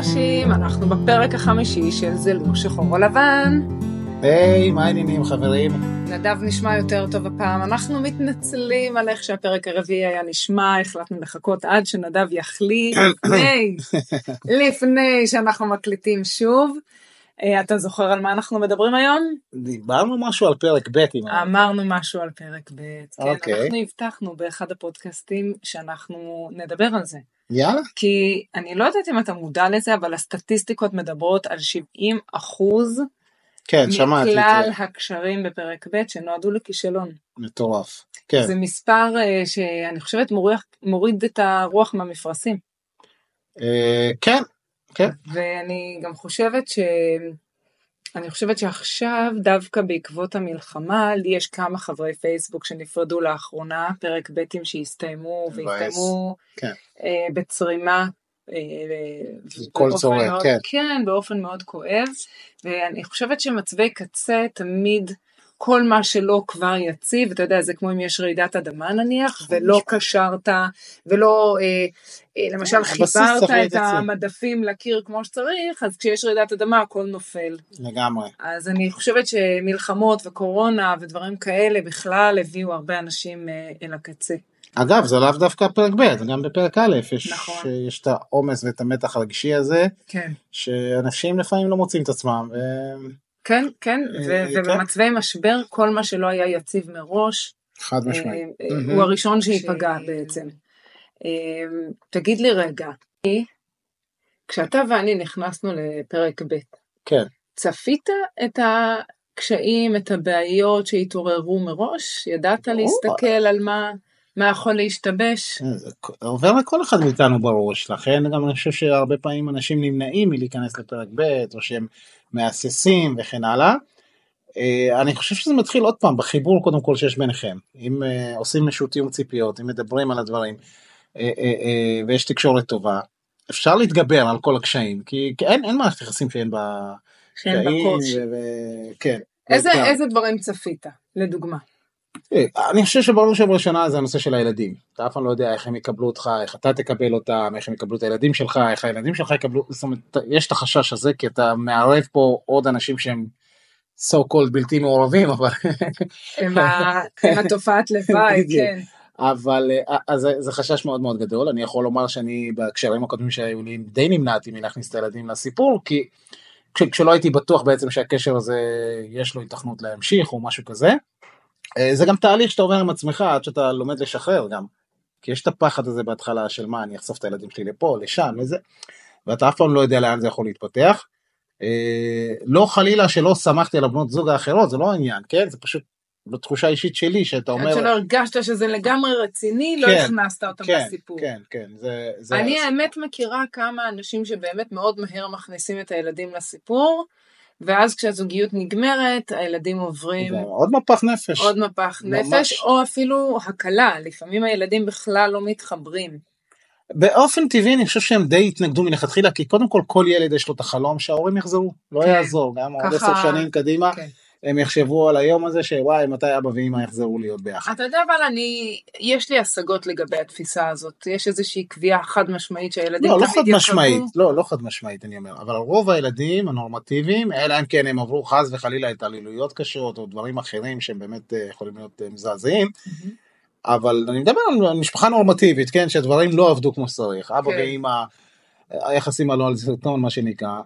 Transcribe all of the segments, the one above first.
אנשים, אנחנו בפרק החמישי של זה לא שחור או לבן. היי, מה העניינים חברים? נדב נשמע יותר טוב הפעם, אנחנו מתנצלים על איך שהפרק הרביעי היה נשמע, החלטנו לחכות עד שנדב יחליט לפני, לפני שאנחנו מקליטים שוב. אה, אתה זוכר על מה אנחנו מדברים היום? דיברנו משהו על פרק ב' אם... אמרנו משהו על פרק ב', כן, אוקיי. אנחנו הבטחנו באחד הפודקאסטים שאנחנו נדבר על זה. יאללה. כי אני לא יודעת אם אתה מודע לזה, אבל הסטטיסטיקות מדברות על 70 אחוז כן, שמעתי מכלל זה. הקשרים בפרק ב' שנועדו לכישלון. מטורף. כן. זה מספר אה, שאני חושבת מוריד, מוריד את הרוח מהמפרשים. אה, כן, כן. ואני גם חושבת ש... אני חושבת שעכשיו דווקא בעקבות המלחמה לי יש כמה חברי פייסבוק שנפרדו לאחרונה פרק ב' שהסתיימו. והסתיימו כן. אה, בצרימה. אה, צורם, מאוד- כן. כן, באופן מאוד כואב, ואני חושבת שמצבי קצה תמיד כל מה שלא כבר יציב, אתה יודע, זה כמו אם יש רעידת אדמה נניח, ולא קשרת, ולא אה, אה, למשל חיברת את. המדפים לקיר כמו שצריך, אז כשיש רעידת אדמה הכל נופל. לגמרי. אז אני חושבת שמלחמות וקורונה ודברים כאלה בכלל הביאו הרבה אנשים אה, אל הקצה. אגב, זה לאו דווקא פרק ב', גם בפרק א', יש, נכון. יש את העומס ואת המתח הרגשי הזה, כן. שאנשים לפעמים לא מוצאים את עצמם. ו... כן, כן, אה, ו- כן. ובמצבי משבר כל מה שלא היה יציב מראש, חד משמעית. אה, אה. הוא הראשון שייפגע בעצם. תגיד לי רגע, כשאתה ואני נכנסנו לפרק ב', כן. צפית את הקשיים, את הבעיות שהתעוררו מראש? ידעת להסתכל על מה, מה יכול להשתבש? זה עובר לכל אחד מאיתנו בראש, לכן גם אני חושב שהרבה פעמים אנשים נמנעים מלהיכנס לפרק ב', או שהם מהססים וכן הלאה. אה, אני חושב שזה מתחיל עוד פעם בחיבור קודם כל שיש ביניכם. אם אה, עושים איזשהו תיאום ציפיות, אם מדברים על הדברים, אה, אה, אה, ויש תקשורת טובה, אפשר להתגבר על כל הקשיים, כי כי אין, אין מערכת יחסים שאין בה קושי. ו- כן. איזה. איזה דברים צפית, לדוגמה? אה, אני חושב שברור שבראשונה זה הנושא של הילדים. אתה אף פעם לא יודע איך הם יקבלו אותך, איך אתה תקבל אותם, איך הם יקבלו את הילדים שלך, איך הילדים שלך יקבלו, זאת אומרת, יש את החשש הזה כי אתה מערב פה עוד אנשים שהם so called בלתי מעורבים, אבל, עם, התופעת לוואי. כן. אבל אה, אז זה, חשש מאוד מאוד גדול. אני יכול לומר שאני בהקשרים הקודמים שהיו לי די נמנעתי מלהכניס את הילדים לסיפור, כי כש, כשלא הייתי בטוח בעצם שהקשר הזה יש לו התכנות להמשיך או משהו כזה. אה, זה גם תהליך שאתה עובר עם עצמך עד שאתה לומד לשחרר גם. כי יש את הפחד הזה בהתחלה של מה אני אחשוף את הילדים שלי לפה לשם לזה ואתה אף פעם לא יודע לאן זה יכול להתפתח. אה, לא חלילה שלא שמחתי על הבנות זוג האחרות זה לא העניין כן זה פשוט בתחושה אישית שלי שאתה אומר עד שלא הרגשת שזה לגמרי רציני, לא כן, הכנסת אותם כן לסיפור. כן כן זה זה אני האמת מכירה כמה אנשים שבאמת מאוד מהר מכניסים את הילדים לסיפור, ואז כשהזוגיות נגמרת, הילדים עוברים עוד מפח נפש עוד מפח ממש. נפש, או אפילו הקלה, לפעמים הילדים בכלל לא מתחברים. באופן טבעי אני חושב שהם די התנגדו מלכתחילה כי קודם כל כל ילד יש לו את החלום שההורים יחזרו לא כן. יעזור גם עוד עשר שנים קדימה כן. הם יחשבו על היום הזה שוואי מתי אבא ואמא יחזרו להיות ביחד. אתה יודע, אבל אני, יש לי השגות לגבי התפיסה הזאת. יש איזושהי קביעה חד משמעית שהילדים לא, לא תמיד חד יחזרו. משמעית, לא, לא חד משמעית אני אומר, אבל רוב הילדים הנורמטיביים, אלא אם כן הם עברו חס וחלילה התעללויות קשות או דברים אחרים שהם באמת אה, יכולים להיות אה, מזעזעים. אבל אני מדבר על משפחה נורמטיבית, כן, שהדברים לא עבדו כמו שצריך, אבא כן. ואמא, היחסים עלו על סרטון מה שנקרא,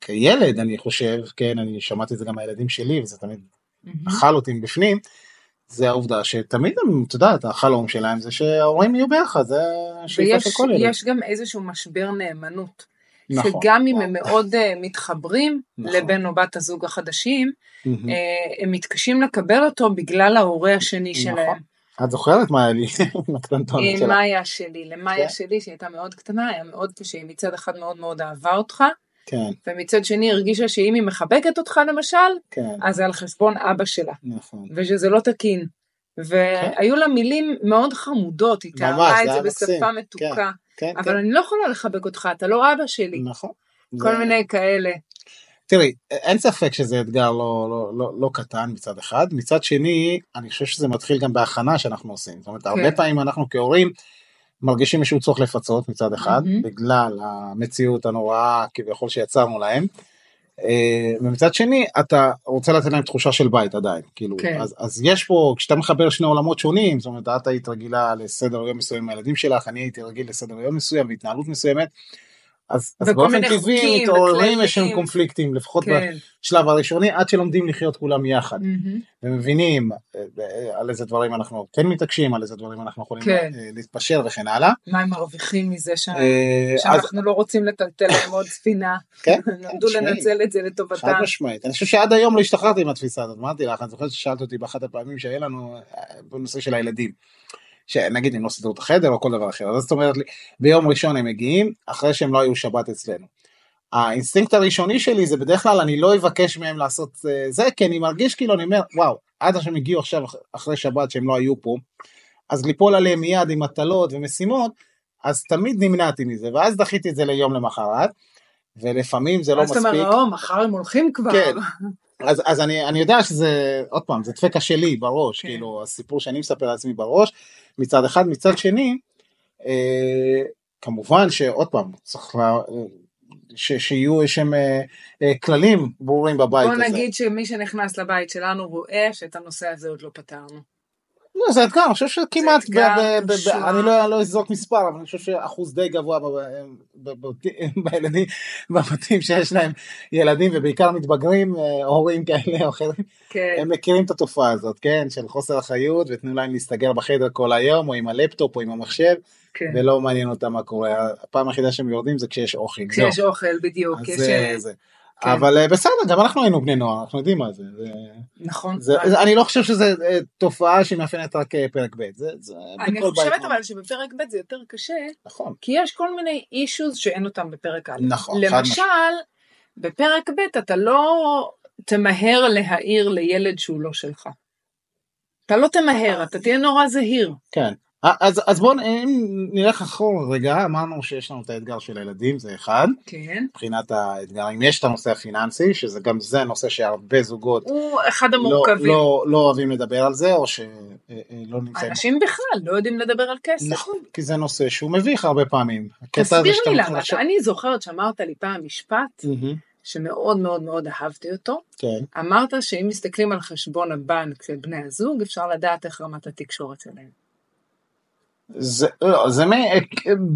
כילד אני חושב, כן, אני שמעתי את זה גם מהילדים שלי וזה תמיד מהמם. אכל אותי מבפנים, זה העובדה שתמיד הם, את יודעת, החלום שלהם זה שההורים יהיו ביחד, זה השאיפה של כל ילד. יש גם איזשהו משבר נאמנות. נכון. שגם אם. הם מאוד אה, מתחברים נכון. לבן או בת הזוג החדשים. אה, הם מתקשים לקבל אותו בגלל ההורה השני נכון. שלהם. את זוכרת מה היה לי עם הקטנטונת שלה? מאיה שלי, למאיה כן. שלי שהייתה מאוד קטנה, היה מאוד קשה, היא מצד אחד מאוד מאוד אהבה אותך, כן, ומצד שני הרגישה שאם היא מחבקת אותך למשל, כן, אז זה על חשבון אבא שלה, נכון. ושזה לא תקין. והיו לה מילים מאוד חמודות, היא תיארה את זה בשפה. מתוקה, כן, אבל כן, אני לא יכולה לחבק אותך, אתה לא אבא שלי, נכון. כל זה- מיני כאלה. תראי, אין ספק שזה אתגר לא, לא, לא, לא קטן מצד אחד, מצד שני, אני חושב שזה מתחיל גם בהכנה שאנחנו עושים. זאת אומרת, הרבה כן. פעמים אנחנו כהורים מרגישים איזשהו צורך לפצות מצד אחד, מהמם. בגלל המציאות הנוראה כביכול שיצרנו להם. אה, ומצד שני אתה רוצה לתת להם תחושה של בית עדיין כאילו כן. אז, אז יש פה כשאתה מחבר שני עולמות שונים זאת אומרת את היית רגילה לסדר יום מסוים עם הילדים שלך אני הייתי רגיל לסדר יום מסוים והתנהלות מסוימת אז, אז באופן טבעי מתעוררים וכללים. איזשהם קונפליקטים לפחות כן. בשלב הראשוני עד שלומדים לחיות כולם יחד מהמם. ומבינים אה, אה, על איזה דברים אנחנו כן מתעקשים על איזה דברים אנחנו יכולים כן. אה, להתפשר וכן הלאה. מה הם מרוויחים מזה ש- אה, אז שאנחנו לא רוצים לטלטל להם עוד ספינה? כן, למדו תשמעי. לנצל את זה חד לטובתם. משמעית. אני חושב שעד היום לא השתחררתי עם התפיסה הזאת. אמרתי לך, אני זוכר ששאלת אותי באחת הפעמים שהיה לנו בנושא של הילדים. שנגיד הם לא סידרו את החדר או כל דבר אחר. אז את אומרת לי, ביום ראשון הם מגיעים, אחרי שהם לא היו שבת אצלנו. האינסטינקט הראשוני שלי זה בדרך כלל אני לא אבקש מהם לעשות אה, זה, כי אני מרגיש כאילו אני אומר, וואו, עד שהם הגיעו עכשיו אח- אחרי שבת שהם לא היו פה, אז ליפול עליהם מיד עם מטלות ומשימות, אז תמיד נמנעתי מזה, ואז דחיתי את זה ליום למחרת, ולפעמים זה לא אז אתה מספיק. אומר, או, מחר הם הולכים כבר. כן. אז, אז אני, אני יודע שזה, עוד פעם, זה דפקה שלי בראש, כן. כאילו, הסיפור שאני מספר לעצמי בראש, מצד אחד, מצד שני, אה, כמובן שעוד פעם, צריך לה, ש, שיהיו איזשהם אה, אה, כללים ברורים בבית בוא הזה. נגיד שמי שנכנס לבית שלנו רואה שאת הנושא הזה עוד לא פתרנו. לא, זה אתגר, אני חושב שכמעט, קשוח. אני לא לא אזרוק מספר, אבל אני חושב שאחוז די גבוה בילדים, בבתים שיש להם ילדים ובעיקר מתבגרים, אה, הורים כאלה או אחרים, כן. הם מכירים את התופעה הזאת, כן, של חוסר אחריות ותנו להם להסתגר בחדר כל היום או עם הלפטופ או עם המחשב כן. ולא מעניין אותם מה קורה, הפעם היחידה שהם יורדים זה כשיש אוכל. כשיש אוכל בדיוק. כן. אבל אה, בסדר, גם אנחנו היינו בני נוער, אנחנו יודעים מה זה. נכון. זה זה- אני לא חושב שזו אה, תופעה שמאפיינת רק אה, פרק ב', זה, זה אני. חושבת אבל שבפרק ב' זה יותר קשה, נכון. כי יש כל מיני אישוז שאין אותם בפרק א'. נכון, למשל, בפרק ב' אתה לא תמהר להעיר לילד שהוא לא שלך. אתה לא תמהר, אתה תהיה נורא זהיר. כן. אה, אז, אז בואו אם נלך אחורה רגע, אמרנו שיש לנו את האתגר של הילדים, זה אחד, כן. מבחינת האתגרים, יש את הנושא הפיננסי, שזה גם זה נושא שהרבה זוגות הוא אחד לא, המורכבים. לא, לא אוהבים לדבר על זה, או שלא נמצאים. אנשים בכלל לא יודעים לדבר על כסף. נכון, כי זה נושא שהוא מביך הרבה פעמים. תסביר לי למה. לחשוב- אני זוכרת שאמרת לי פעם משפט מהמם, שמאוד מאוד מאוד אהבתי אותו. כן. אמרת שאם מסתכלים על חשבון הבנק של בני הזוג, אפשר לדעת איך רמת התקשורת שלהם. זה, לא, זה מ,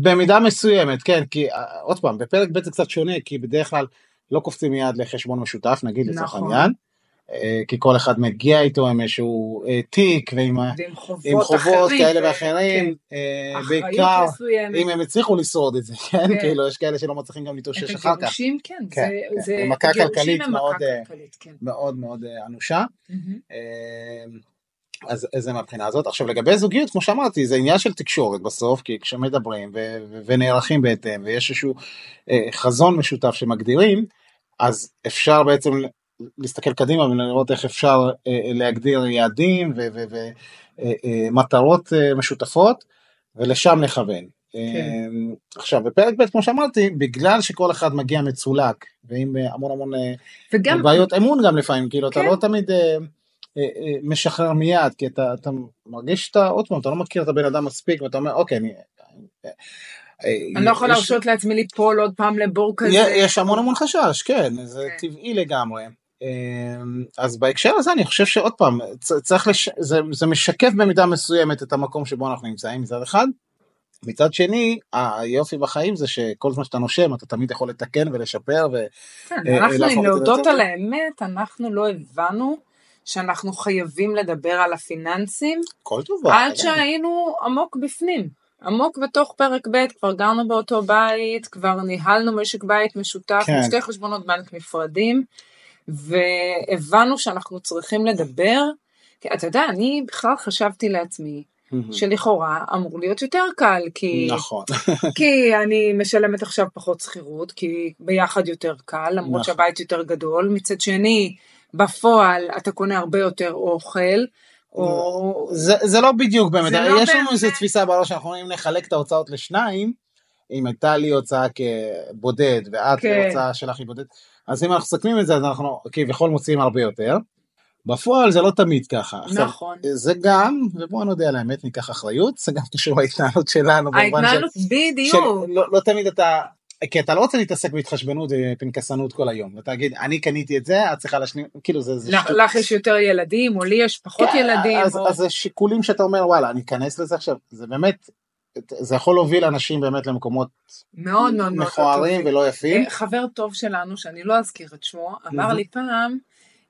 במידה מסוימת, כן, כי אה, עוד פעם, בפרק ב' זה קצת שונה, כי בדרך כלל לא קופצים מיד לחשבון משותף, נגיד לצורך נכון. העניין, אה, כי כל אחד מגיע איתו עם איזשהו אה, תיק ועם ועם חובות, עם חובות אחרים, כאלה ואחרים, כן. אחריות בעיקר מסוימת. אם הם הצליחו לשרוד את זה, כן, כן. כאילו יש כאלה שלא מצליחים גם להתאושש את אחר כך, הגירושים, כן, כן, זה, כן. זה, מכה גירושים כלכלית מאוד, כלכלית, כן. מאוד מאוד אנושה. מהמם. אה, אז אז זה מהבחינה הזאת. עכשיו לגבי זוגיות, כמו שאמרתי, זה עניין של תקשורת בסוף, כי כשמדברים ו- ו- ונערכים בהתאם, ויש איזשהו אה, חזון משותף שמגדירים, אז אפשר בעצם להסתכל קדימה ולראות איך אפשר אה, להגדיר יעדים ומטרות אה, משותפות, ולשם לכוון. אה, עכשיו בפרק ב' כמו שאמרתי בגלל שכל אחד מגיע מצולק ועם אה, המון המון אה, וגם, בעיות אמון גם לפעמים כאילו אתה כן. לא תמיד אה, אה, אה, משחרר מיד כי אתה, אתה מרגיש שאתה עוד פעם אתה לא מכיר את הבן אדם מספיק ואתה אומר אוקיי אני. אה, אה, אני לא יכול להרשות לעצמי ליפול עוד פעם לבור כזה. יש המון המון חשש כן זה כן. טבעי לגמרי. אה, אז בהקשר הזה אני חושב שעוד פעם צריך לש... זה, זה משקף במידה מסוימת את המקום שבו אנחנו נמצאים מצד אחד. מצד שני היופי בחיים זה שכל זמן שאתה נושם אתה תמיד יכול לתקן ולשפר ו... כן, אה, אנחנו, להודות על. האמת, אנחנו לא הבנו שאנחנו חייבים לדבר על הפיננסים כל טובה. עד שהיינו עמוק בפנים. עמוק בתוך פרק ב', כבר גרנו באותו בית, כבר ניהלנו משק בית משותף, כן. שתי חשבונות בנק נפרדים, והבנו שאנחנו צריכים לדבר. כי אתה יודע, אני בכלל חשבתי לעצמי שלכאורה אמור להיות יותר קל, כי, נכון. כי אני משלמת עכשיו פחות שכירות, כי ביחד יותר קל, למרות נכון. שהבית יותר גדול. מצד שני, בפועל אתה קונה הרבה יותר אוכל, או... זה, זה לא בדיוק באמת, לא יש לנו. איזו תפיסה בראש שאנחנו יכולים לחלק את ההוצאות לשניים, אם הייתה לי הוצאה כבודד ואת כן. ההוצאה שלך היא בודד, אז אם אנחנו מסכמים את זה אז אנחנו כביכול מוציאים הרבה יותר, בפועל זה לא תמיד ככה. עכשיו, נכון. זה גם, ובואו נודה על האמת, ניקח אחריות, זה גם קשור להתנהלות שלנו. של- ההתנהלות, של- בדיוק. לא, לא תמיד אתה, כי אתה לא רוצה להתעסק בהתחשבנות ופנקסנות כל היום. אתה תגיד, אני קניתי את זה, את צריכה להשלים, כאילו זה... זה לך-. לך יש יותר ילדים, או לי יש פחות כן, ילדים. אז, או- אז זה שיקולים שאתה אומר, וואלה, אני אכנס לזה עכשיו, זה באמת, זה יכול להוביל אנשים באמת למקומות מאוד מאוד מכוערים. ולא יפים. חבר טוב שלנו, שאני לא אזכיר את שמו, אמר. לי פעם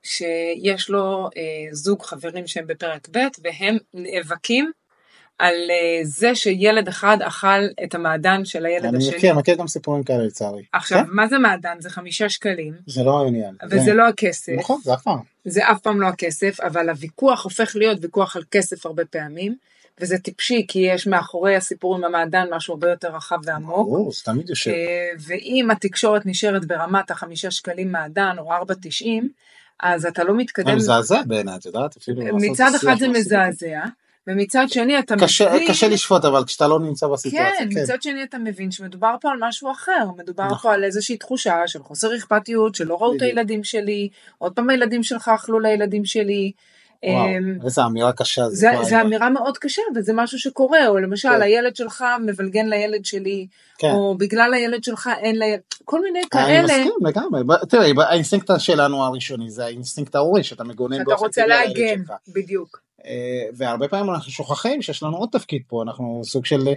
שיש לו אה, זוג חברים שהם בפרק ב' והם נאבקים על אה, זה שילד אחד אכל את המעדן של הילד אני השני. מכיר, מכיר גם סיפורים כאלה לצערי. עכשיו, כן? מה זה מעדן? זה חמישה שקלים, זה לא העניין. וזה לא הכסף, נכון, זה אף פעם. זה אף פעם לא הכסף, אבל הוויכוח הופך להיות ויכוח על כסף הרבה פעמים, וזה טיפשי, כי יש מאחורי הסיפור עם המעדן משהו הרבה יותר רחב ועמוק. ברור, זה תמיד יושב. אה, ואם התקשורת נשארת ברמת החמישה שקלים מעדן או ארבע תשעים, אז אתה לא מתקדם. זה מזעזע בעיניי, את יודעת, אפילו מצד אחד זה הזה. מזעזע, ומצד שני אתה קשה, מבין... קשה לשפוט, אבל כשאתה לא נמצא בסיטואציה, כן, כן. מצד שני אתה מבין שמדובר פה על משהו אחר, מדובר נכון. פה על איזושהי תחושה של חוסר אכפתיות, שלא ראו את. הילדים שלי, עוד פעם הילדים שלך אכלו לילדים שלי. אמ, וואו, איזה אמירה קשה זה. זה, זה. אמירה מאוד קשה, וזה משהו שקורה, או למשל, כן. הילד שלך מבלגן לילד שלי, כן. או בגלל הילד שלך אין לילד, כל מיני אני כאלה, מסכים לגמרי, תראי, האינסטינקט שלנו הראשוני זה האינסטינקט ההורי, שאתה מגונן באופן רוצה להגן. בדיוק. אה, והרבה פעמים אנחנו שוכחים שיש לנו עוד תפקיד פה, אנחנו סוג של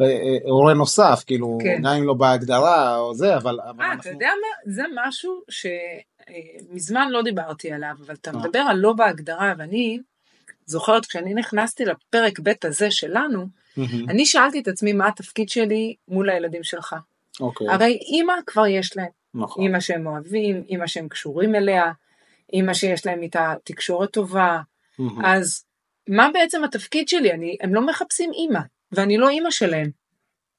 אה, אה, הורה נוסף, כאילו, כן. גם אם לא בהגדרה או זה, אבל אה, אתה אנחנו... יודע מה? זה משהו שמזמן לא דיברתי עליו, אבל אתה? מדבר על לא בהגדרה, ואני זוכרת כשאני נכנסתי לפרק ב' הזה שלנו, אני שאלתי את עצמי מה התפקיד שלי מול הילדים שלך. אוקיי, הרי אימא כבר יש להם, נכון. אימא שהם אוהבים, אימא שהם קשורים אליה, אימא שיש להם איתה תקשורת טובה, מהמם. אז מה בעצם התפקיד שלי? אני, הם לא מחפשים אימא, ואני לא אימא שלהם.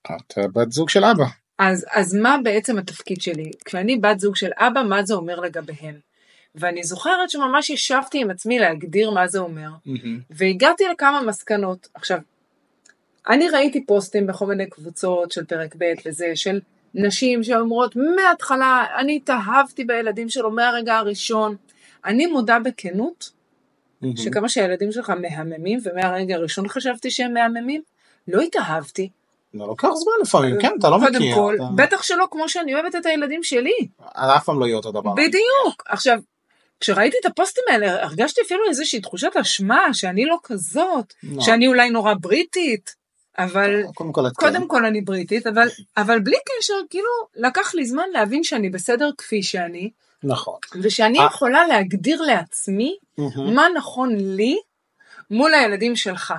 את בת זוג של אבא. אז, אז מה בעצם התפקיד שלי? כשאני בת זוג של אבא, מה זה אומר לגביהם? ואני זוכרת שממש ישבתי עם עצמי להגדיר מה זה אומר, מהמם, והגעתי לכמה מסקנות. עכשיו, אני ראיתי פוסטים בכל מיני קבוצות של פרק ב' וזה, של נשים שאומרות מההתחלה, אני התאהבתי בילדים שלו מהרגע הראשון. אני מודה בכנות, שכמה שהילדים שלך מהממים, ומהרגע הראשון חשבתי שהם מהממים, לא התאהבתי. זה לוקח זמן לפעמים, כן, אתה לא מכיר. קודם כל, אתה- בטח שלא כמו שאני אוהבת את הילדים שלי. אף פעם לא יהיה אותו דבר. בדיוק. עכשיו, כשראיתי את הפוסטים האלה, הרגשתי אפילו איזושהי תחושת אשמה, שאני לא כזאת, לא. שאני אולי נורא בריטית, אבל קודם כל, את כן. קודם כל אני בריטית, אבל, אבל בלי קשר, כאילו, לקח לי זמן להבין שאני בסדר כפי שאני, נכון. ושאני אה. יכולה להגדיר לעצמי מהמם. מה נכון לי מול הילדים שלך,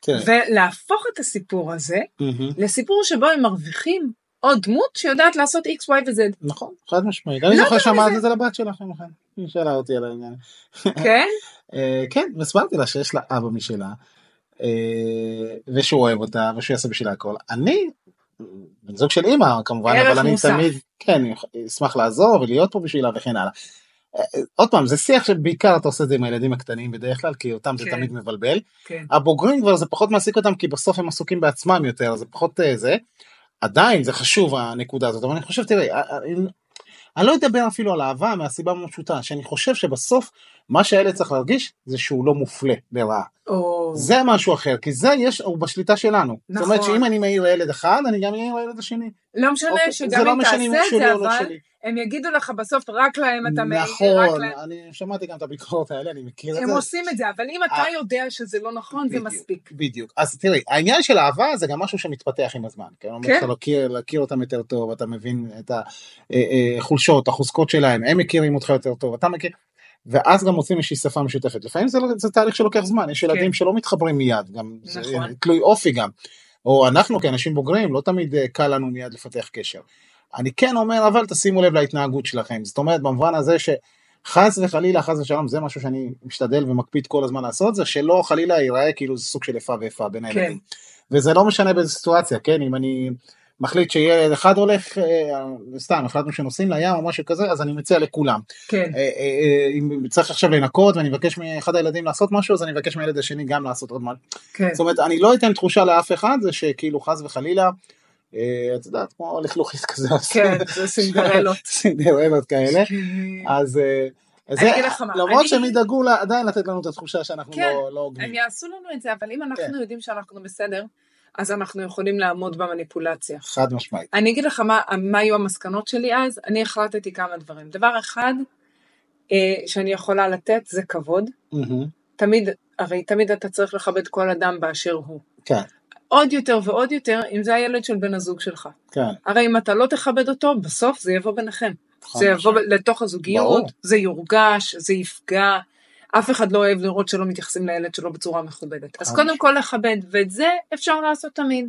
תראה, ולהפוך את הסיפור הזה מהמם. לסיפור שבו הם מרוויחים עוד דמות שיודעת לעשות x, y ו-z, נכון, חד משמעית. אני לא זוכר מזה. את זה לבת שלכם, לכן. היא שאלה אותי על העניין. כן? אה, כן, והסברתי לה שיש לה אבא משלה, ושהוא אוהב אותה, ושהוא יעשה בשבילה הכל. אני, בן זוג של אימא כמובן, אבל אני מוסף. תמיד, כן, אשמח לעזור ולהיות פה בשבילה וכן הלאה. אה, אה, עוד פעם, זה שיח שבעיקר אתה עושה את זה עם הילדים הקטנים בדרך כלל, כי אותם זה כן. תמיד מבלבל. כן. הבוגרים כבר זה פחות מעסיק אותם, כי בסוף הם עסוקים בעצמם יותר, זה פחות אה, זה. עדיין זה חשוב הנקודה הזאת, אבל אני חושב, תראי, אה, אה, אני לא אדבר אפילו על אהבה מהסיבה המאוד פשוטה, שאני חושב שבסוף מה שהילד צריך להרגיש זה שהוא לא מופלה לרעה. או... זה משהו אחר, כי זה יש, הוא בשליטה שלנו. זאת אומרת נכון. שאם אני מעיר לילד אחד, אני גם מעיר לילד השני. לא משנה אוקיי, שגם לא אם הוא תעשה את זה, או לא אבל שלי. הם יגידו לך בסוף רק להם אתה מעיר, רק נכון, להם. אני שמעתי גם את הביקורות האלה, אני מכיר את הם זה. עושים את זה, אבל אם אתה אה, יודע שזה לא נכון, זה בדיוק, מספיק. בדיוק. אז תראי, העניין של אהבה זה גם משהו שמתפתח עם הזמן. כן? כן. אתה להכיר, להכיר אותם יותר טוב, אתה מבין את החולשות, החוזקות שלהם, הם מכירים אותך יותר טוב, אתה מכיר, ואז גם מוצאים איזושהי שפה משותפת. לפעמים זה, לא- זה תהליך שלוקח זמן, יש ילדים כן. שלא מתחברים מיד, גם זה נכון. תלוי אופי גם. או אנחנו כאנשים בוגרים, לא תמיד אה, קל לנו מיד לפתח קשר. אני כן אומר, אבל תשימו לב להתנהגות שלכם. זאת אומרת, במובן הזה שחס וחלילה, חס ושלום, זה משהו שאני משתדל ומקפיד כל הזמן לעשות, זה שלא חלילה ייראה כאילו זה סוג של איפה ואיפה בין כן. הילדים. וזה לא משנה באיזה סיטואציה, כן? אם אני מחליט שילד אחד הולך, אה, סתם, החלטנו שנוסעים לים או משהו כזה, אז אני מציע לכולם. כן, אה, אה, אה, אם צריך עכשיו לנקות ואני מבקש מאחד הילדים לעשות משהו, אז אני מבקש מהילד השני גם לעשות עוד משהו. כן. זאת אומרת, אני לא אתן תחושה לאף אחד, זה שכאילו חס וחלילה, אה, את יודעת, כמו לכלוכית כזה, כן, זה סינדרלות. סינדרלות כאלה. כן. אז, אה, זה, אגיד לך מה, למרות אני- שהם ידאגו עדיין לתת לנו את התחושה שאנחנו כן, לא לא הוגנים. הם יעשו לנו את זה, אבל אם אנחנו כן. יודעים שאנחנו בסדר, אז אנחנו יכולים לעמוד במניפולציה. חד משמעית. אני אגיד לך מה, מה היו המסקנות שלי אז, אני החלטתי כמה דברים. דבר אחד אה, שאני יכולה לתת זה כבוד. תמיד, הרי תמיד אתה צריך לכבד כל אדם באשר הוא. כן, עוד יותר ועוד יותר אם זה הילד של בן הזוג שלך. כן. הרי אם אתה לא תכבד אותו, בסוף זה יבוא ביניכם. זה יבוא. לתוך הזוגיות, ברור. זה יורגש, זה יפגע. אף אחד לא אוהב לראות שלא מתייחסים לילד שלו בצורה מכובדת. אז קודם. כל לכבד, ואת זה אפשר לעשות תמיד.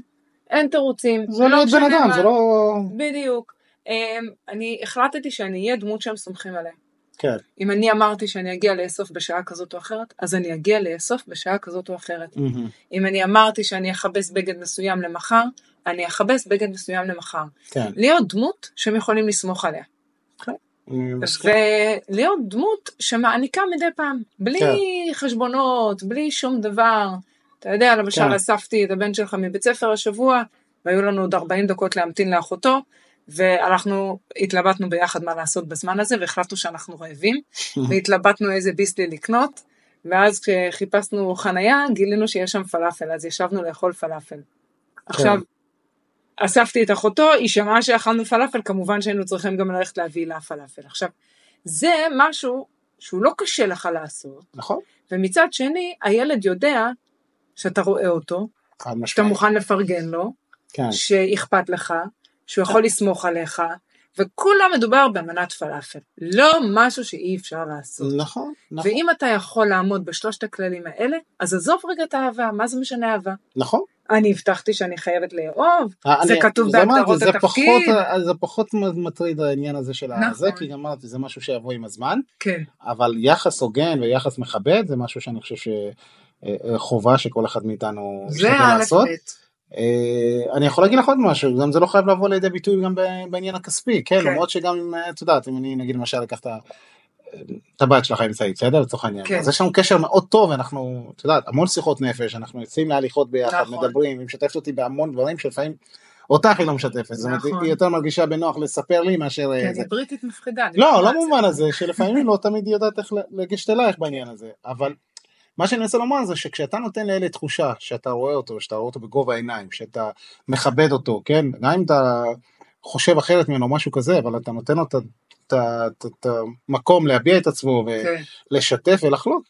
אין תירוצים. זה לא בן אדם. זה לא... בדיוק. אמ, אני החלטתי שאני אהיה דמות שהם סומכים עליה. כן. אם אני אמרתי שאני אגיע לאסוף בשעה כזאת או אחרת, אז אני אגיע לאסוף בשעה כזאת או אחרת. מהמם. אם אני אמרתי שאני אכבס בגד מסוים למחר, אני אכבס בגד מסוים למחר. כן. להיות דמות שהם יכולים לסמוך עליה. מסכים. ולהיות דמות שמעניקה מדי פעם, בלי חשבונות, בלי שום דבר. אתה יודע, למשל כן. אספתי את הבן שלך מבית ספר השבוע, והיו לנו עוד 40 דקות להמתין לאחותו, ואנחנו התלבטנו ביחד מה לעשות בזמן הזה, והחלטנו שאנחנו רעבים, והתלבטנו איזה ביסלי לקנות, ואז כשחיפשנו חנייה, גילינו שיש שם פלאפל, אז ישבנו לאכול פלאפל. עכשיו, אספתי את אחותו, היא שמעה שאכלנו פלאפל, כמובן שהיינו צריכים גם ללכת להביא לה פלאפל. עכשיו, זה משהו שהוא לא קשה לך לעשות, נכון? ומצד שני, הילד יודע שאתה רואה אותו, שאתה. מוכן לפרגן לו, כן. שאכפת לך, שהוא יכול לסמוך עליך, וכולה מדובר במנת פלאפל. לא משהו שאי אפשר לעשות. נכון, נכון. ואם אתה יכול לעמוד בשלושת הכללים האלה, אז עזוב רגע את האהבה, מה זה משנה אהבה? נכון. אני הבטחתי שאני חייבת לאהוב, אה, זה כתוב זה בהגדרות זה התפקיד. פחות- אה, זה פחות מטריד העניין הזה של נכון. הזה, כי אמרתי, זה משהו שיבוא עם הזמן, כן, אבל יחס הוגן ויחס מכבד זה משהו שאני חושב שחובה שכל אחד מאיתנו זה א' לעשות. ב'. אה, אני יכול להגיד לך עוד משהו, גם זה לא חייב לבוא לידי ביטוי גם בעניין הכספי, כן, כן. למרות שגם אם, אה, את יודעת, אם אני נגיד למשל אקח את הבת שלך האמצעית, בסדר? לצורך העניין. כן. אז יש לנו קשר מאוד טוב, אנחנו, את יודעת, המון שיחות נפש, אנחנו יוצאים להליכות ביחד, נכון. מדברים, היא משתפת אותי בהמון דברים שלפעמים אותך היא לא משתפת, זאת אומרת, נכון. היא יותר מרגישה בנוח לספר לי מאשר אה, כן, זה. בריטית מפחידה. לא, לא. במובן הזה, שלפעמים לא תמיד היא יודעת איך לגשת אלייך בעניין הזה, אבל מה שאני מנסה לומר זה שכשאתה נותן לילד תחושה שאתה רואה אותו, שאתה רואה אותו בגובה העיניים, שאתה מכבד אותו, כן, גם אם אתה חושב אחרת ממנו משהו כזה, אבל אתה נותן לו את המקום להביע את עצמו. ולשתף ולחלוק,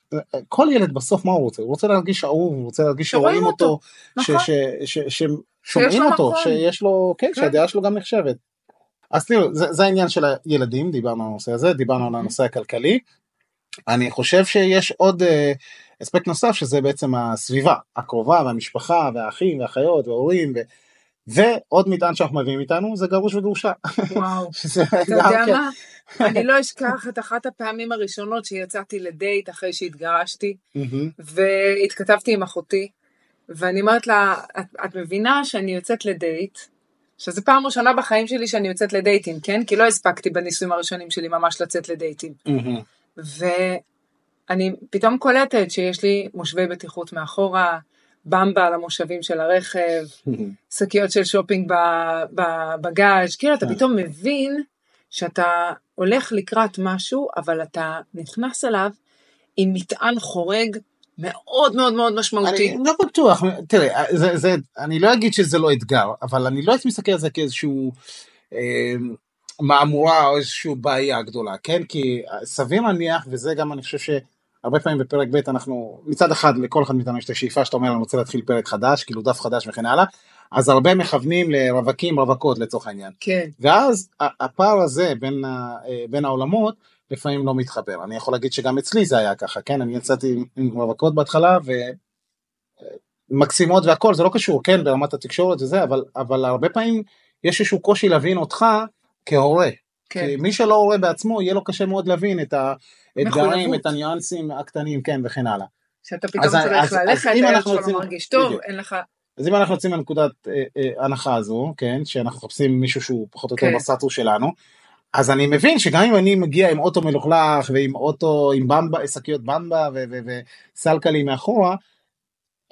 כל ילד בסוף מה הוא רוצה? הוא רוצה להרגיש אהוב, הוא רוצה להרגיש שרואים אותו, נכון. ששומעים אותו, מקום. שיש לו, כן, כן. שהדעה שלו גם נחשבת. אז תראו, זה, זה העניין של הילדים, דיברנו על הנושא הזה, דיברנו על הנושא הכלכלי. אני חושב שיש עוד אה, אספקט נוסף שזה בעצם הסביבה הקרובה והמשפחה והאחים והאחיות וההורים ו... ועוד מטען שאנחנו מביאים איתנו זה גרוש וגרושה. וואו. אתה יודע כן- מה? אני לא אשכח את אחת הפעמים הראשונות שיצאתי לדייט אחרי שהתגרשתי, והתכתבתי עם אחותי, ואני אומרת לה, את, את מבינה שאני יוצאת לדייט, שזו פעם ראשונה בחיים שלי שאני יוצאת לדייטים, כן? כי לא הספקתי בנישואים הראשונים שלי ממש לצאת לדייטים. מהמם, ואני פתאום קולטת שיש לי מושבי בטיחות מאחורה, במבה על המושבים של הרכב. שקיות של שופינג בבגאז', כאילו אתה כן. פתאום מבין שאתה הולך לקראת משהו, אבל אתה נכנס אליו עם מטען חורג מאוד מאוד מאוד משמעותי. אני לא בטוח, תראה, זה, זה, אני לא אגיד שזה לא אתגר, אבל אני לא הייתי מסתכל על זה כאיזשהו אה, מהמורה או איזושהי בעיה גדולה, כן? כי סביר להניח, וזה גם אני חושב שהרבה פעמים בפרק ב' אנחנו, מצד אחד לכל אחד מאיתנו יש את השאיפה שאתה אומר אני רוצה להתחיל פרק חדש, כאילו דף חדש וכן הלאה, אז הרבה מכוונים לרווקים, רווקות לצורך העניין. כן, ואז ה- הפער הזה בין, ה- אה, בין העולמות לפעמים לא מתחבר. אני יכול להגיד שגם אצלי זה היה ככה, כן? אני יצאתי עם- רווקות בהתחלה ומקסימות והכל, זה לא קשור, כן? ברמת התקשורת וזה, אבל, אבל הרבה פעמים יש איזשהו קושי להבין אותך כהורה. כן. כי מי שלא הורה בעצמו, יהיה לו קשה מאוד להבין את מחויבות. את הניואנסים הקטנים, כן, וכן הלאה. שאתה פתאום אז- צריך אז- ללכת, הילד אנחנו שלך רוצים- לא מרגיש טוב. אין לך... אז אם אנחנו יוצאים מנקודת אה, אה, הנחה הזו, כן, שאנחנו מחפשים מישהו שהוא פחות או יותר כן. בסטטוס שלנו, אז אני מבין שגם אם אני מגיע עם אוטו מלוכלך ועם אוטו עם במבה, שקיות במבה וסלקל מאחורה,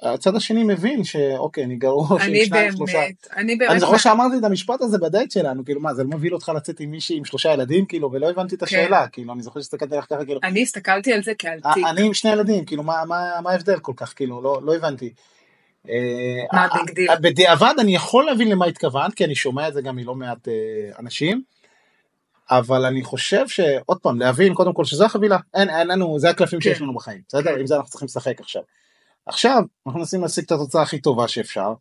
הצד השני מבין שאוקיי אני גרוע אני עם שניים שלושה. באמת, אני באמת, אני זוכר שאמרתי את המשפט הזה בדייט שלנו כאילו מה זה לא מביא אותך לצאת עם מישהי עם שלושה ילדים כאילו ולא הבנתי את כן. השאלה כאילו אני זוכר שהסתכלתי עליך ככה כאילו אני הסתכלתי על זה כעל תיק. אני עם שני ילדים כאילו מה ההבדל כל כך כאילו לא לא הבנתי. אה, מה אה, ה big deal? אה, בדיעבד אני יכול להבין למה התכוונת כי אני שומע את זה גם מלא מעט אה, אנשים. אבל אני חושב שעוד פעם להבין קודם כל שזה החבילה אין אין לנו זה הקלפים שיש כן. לנו בחיים בסדר עם זה אנחנו צריכים לשחק עכשיו. עכשיו אנחנו מנסים להשיג את התוצאה הכי טובה שאפשר.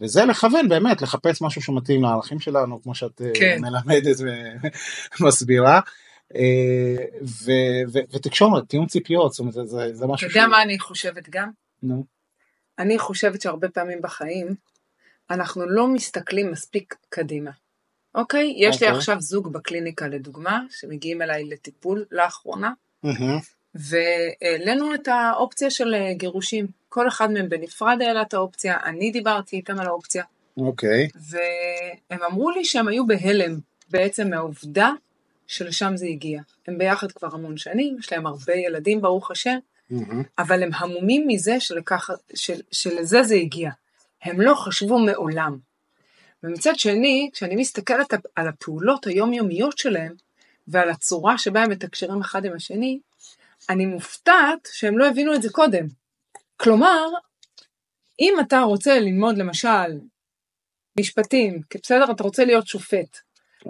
וזה לכוון באמת לחפש משהו שמתאים לערכים שלנו כמו שאת אה, כן. מלמדת ומסבירה. אה, ותקשורת תיאום ציפיות זאת אומרת זה, זה, זה אתה משהו יודע מה אני חושבת גם? נו, אני חושבת שהרבה פעמים בחיים אנחנו לא מסתכלים מספיק קדימה. אוקיי? יש לי אוקיי. עכשיו זוג בקליניקה לדוגמה, שמגיעים אליי לטיפול לאחרונה, מהמם, והעלינו את האופציה של אה, גירושים. כל אחד מהם בנפרד העלה את האופציה, אני דיברתי איתם על האופציה, אוקיי והם אמרו לי שהם היו בהלם בעצם מהעובדה שלשם זה הגיע. הם ביחד כבר המון שנים, יש להם הרבה ילדים ברוך השם, מהמם, אבל הם המומים מזה שלכך, של, שלזה זה הגיע. הם לא חשבו מעולם. ומצד שני, כשאני מסתכלת על הפעולות היומיומיות שלהם, ועל הצורה שבה הם מתקשרים אחד עם השני, אני מופתעת שהם לא הבינו את זה קודם. כלומר, אם אתה רוצה ללמוד למשל משפטים, כי בסדר, אתה רוצה להיות שופט,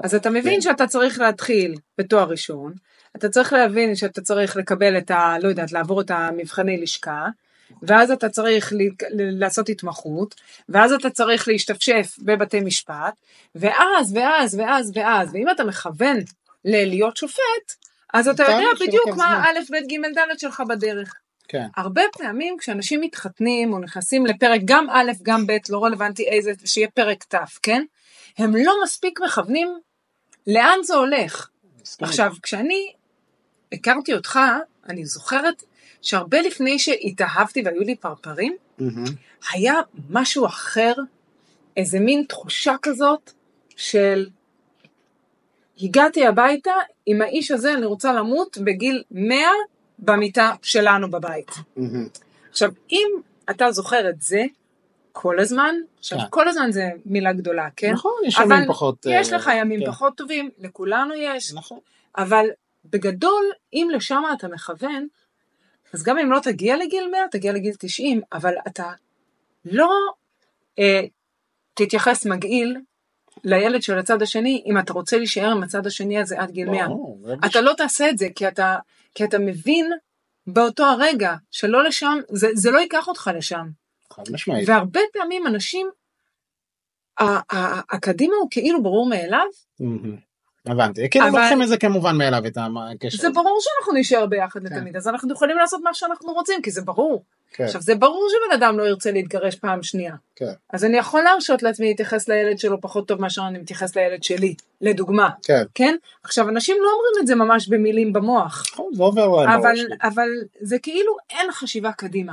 אז אתה מבין כן. שאתה צריך להתחיל בתואר ראשון, אתה צריך להבין שאתה צריך לקבל את ה... לא יודעת, לעבור את המבחני לשכה, ואז אתה צריך לעשות התמחות, ואז אתה צריך להשתפשף בבתי משפט, ואז, ואז, ואז, ואז, ואם אתה מכוון ללהיות שופט, אז אתה יודע בדיוק מה. א', ב', ג', ד' שלך בדרך. כן הרבה פעמים כשאנשים מתחתנים או נכנסים לפרק גם א', גם ב', לא רלוונטי איזה, שיהיה פרק ת', כן? הם לא מספיק מכוונים לאן זה הולך. מסכים. עכשיו, כשאני הכרתי אותך, אני זוכרת שהרבה לפני שהתאהבתי והיו לי פרפרים, מהמם, היה משהו אחר, איזה מין תחושה כזאת של הגעתי הביתה, עם האיש הזה אני רוצה למות בגיל 100 במיטה שלנו בבית. עכשיו, אם אתה זוכר את זה כל הזמן, עכשיו כן. כל הזמן זה מילה גדולה, כן? נכון יש אבל ימים פחות יש אה, לך ימים כן. פחות טובים, לכולנו יש, נכון אבל בגדול, אם לשם אתה מכוון, אז גם אם לא תגיע לגיל 100, תגיע לגיל 90, אבל אתה לא אה, תתייחס מגעיל לילד של הצד השני, אם אתה רוצה להישאר עם הצד השני הזה עד גיל 100. ברור, זה אתה לא תעשה את זה, כי אתה, כי אתה מבין באותו הרגע שלא לשם, זה, זה לא ייקח אותך לשם. חד משמעית. והרבה פעמים אנשים, הקדימה הוא כאילו ברור מאליו, מהמם. הבנתי, כאילו אבל- לוקחים את זה כמובן מאליו את הקשר. זה ברור שאנחנו נישאר ביחד כן. לתמיד, אז אנחנו יכולים לעשות מה שאנחנו רוצים, כי זה ברור. כן, עכשיו, זה ברור שבן אדם לא ירצה להתגרש פעם שנייה. כן, אז אני יכול להרשות לעצמי להתייחס לילד שלו פחות טוב מאשר אני מתייחס לילד שלי, לדוגמה, כן. כן? עכשיו, אנשים לא אומרים את זה ממש במילים במוח, נכון, זה עובר אבל. אבל זה כאילו אין חשיבה קדימה.